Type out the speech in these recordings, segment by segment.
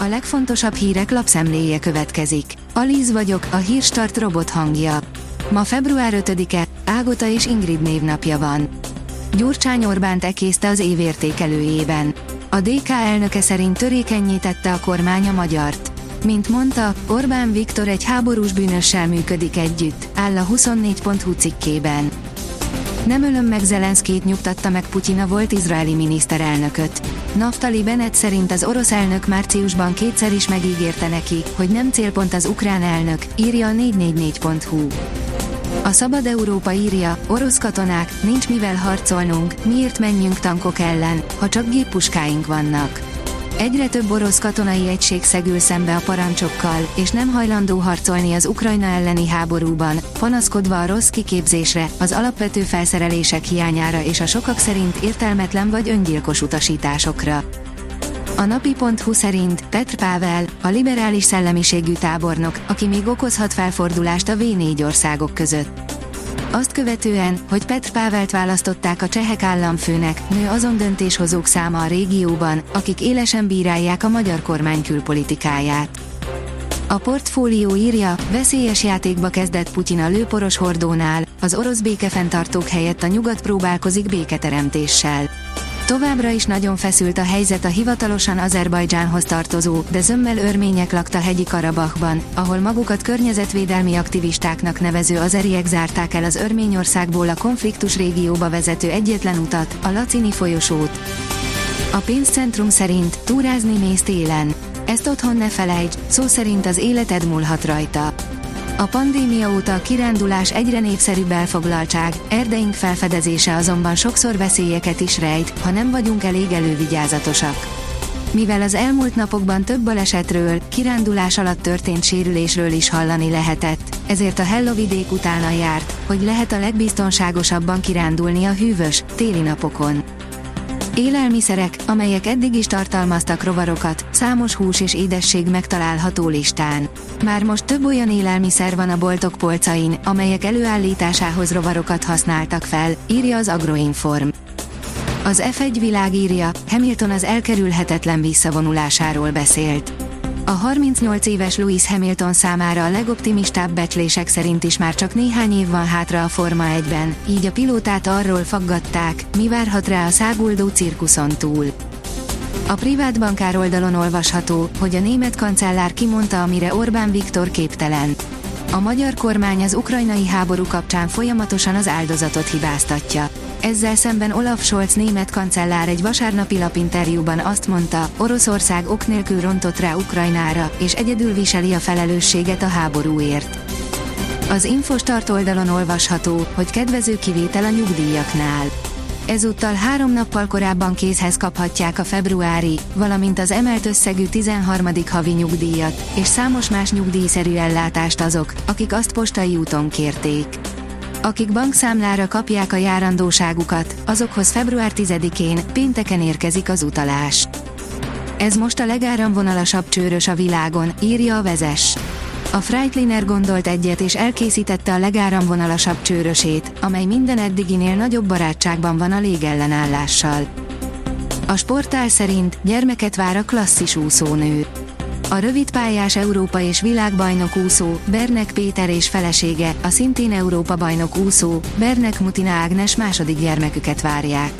A legfontosabb hírek lapszemléje következik. Alíz vagyok, a hírstart robot hangja. Ma február 5-e, Ágota és Ingrid névnapja van. Gyurcsány Orbánt ekészte az évértékelőjében. A DK elnöke szerint törékenyé tette a kormány a magyart. Mint mondta, Orbán Viktor egy háborús bűnössel működik együtt, áll a 24.hu cikkében. Nem ölöm meg Zelenszkét nyugtatta meg Putyina volt izraeli miniszterelnököt. Naftali Bennett szerint az orosz elnök márciusban kétszer is megígérte neki, hogy nem célpont az ukrán elnök, írja a 444.hu. A Szabad Európa írja, orosz katonák, nincs mivel harcolnunk, miért menjünk tankok ellen, ha csak géppuskáink vannak. Egyre több orosz katonai egység szegül szembe a parancsokkal, és nem hajlandó harcolni az Ukrajna elleni háborúban, panaszkodva a rossz kiképzésre, az alapvető felszerelések hiányára és a sokak szerint értelmetlen vagy öngyilkos utasításokra. A napi.hu szerint Petr Pável, a liberális szellemiségű tábornok, aki még okozhat felfordulást a V4 országok között. Azt követően, hogy Petr Pávelt választották a csehek államfőnek, nő azon döntéshozók száma a régióban, akik élesen bírálják a magyar kormány külpolitikáját. A portfólió írja, veszélyes játékba kezdett Putyin a lőporos hordónál, az orosz békefenntartók helyett a nyugat próbálkozik béketeremtéssel. Továbbra is nagyon feszült a helyzet a hivatalosan Azerbajdzsánhoz tartozó, de zömmel örmények lakta hegyi Karabachban, ahol magukat környezetvédelmi aktivistáknak nevező azeriek zárták el az Örményországból a konfliktus régióba vezető egyetlen utat, a Lacini folyosót. A pénzcentrum szerint túrázni mész télen. Ezt otthon ne felejtsd, szó szerint az életed múlhat rajta. A pandémia óta a kirándulás egyre népszerűbb elfoglaltság, erdeink felfedezése azonban sokszor veszélyeket is rejt, ha nem vagyunk elég elővigyázatosak. Mivel az elmúlt napokban több balesetről, kirándulás alatt történt sérülésről is hallani lehetett, ezért a Hellovidék utána járt, hogy lehet a legbiztonságosabban kirándulni a hűvös, téli napokon. Élelmiszerek, amelyek eddig is tartalmaztak rovarokat, számos hús és édesség megtalálható listán. Már most több olyan élelmiszer van a boltok polcain, amelyek előállításához rovarokat használtak fel, írja az Agroinform. Az F1 világ írja, Hamilton az elkerülhetetlen visszavonulásáról beszélt. A 38 éves Lewis Hamilton számára a legoptimistább becslések szerint is már csak néhány év van hátra a Forma 1-ben, így a pilótát arról faggatták, mi várhat rá a száguldó cirkuszon túl. A privát bankár oldalon olvasható, hogy a német kancellár kimondta, amire Orbán Viktor képtelen. A magyar kormány az ukrajnai háború kapcsán folyamatosan az áldozatot hibáztatja. Ezzel szemben Olaf Scholz német kancellár egy vasárnapi lapinterjúban azt mondta, Oroszország ok nélkül rontott rá Ukrajnára, és egyedül viseli a felelősséget a háborúért. Az Infostart oldalon olvasható, hogy kedvező kivétel a nyugdíjaknál. Ezúttal három nappal korábban kézhez kaphatják a februári, valamint az emelt összegű 13. havi nyugdíjat, és számos más nyugdíjszerű ellátást azok, akik azt postai úton kérték. Akik bankszámlára kapják a járandóságukat, azokhoz február 10-én, pénteken érkezik az utalás. Ez most a legáramvonalasabb csőrös a világon, írja a vezes. A Freightliner gondolt egyet és elkészítette a legáramvonalasabb csőrösét, amely minden eddiginél nagyobb barátságban van a légellenállással. A sportál szerint gyermeket vár a klasszis úszónő. A rövidpályás Európa és világbajnok úszó, Bernek Péter és felesége, a szintén Európa bajnok úszó, Bernek Mutina Ágnes második gyermeküket várják.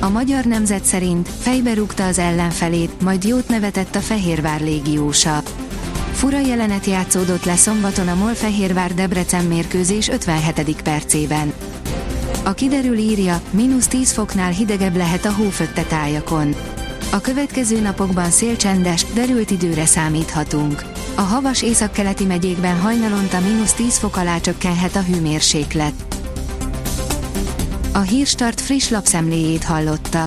A magyar nemzet szerint fejbe rúgta az ellenfelét, majd jót nevetett a Fehérvár légiósa. Fura jelenet játszódott le szombaton a Molfehérvár Debrecen mérkőzés 57. percében. A kiderül írja, mínusz 10 foknál hidegebb lehet a hófötte tájakon. A következő napokban szélcsendes, derült időre számíthatunk. A havas északkeleti megyékben hajnalonta mínusz 10 fok alá csökkenhet a hőmérséklet. A Hírstart friss lapszemléjét hallotta.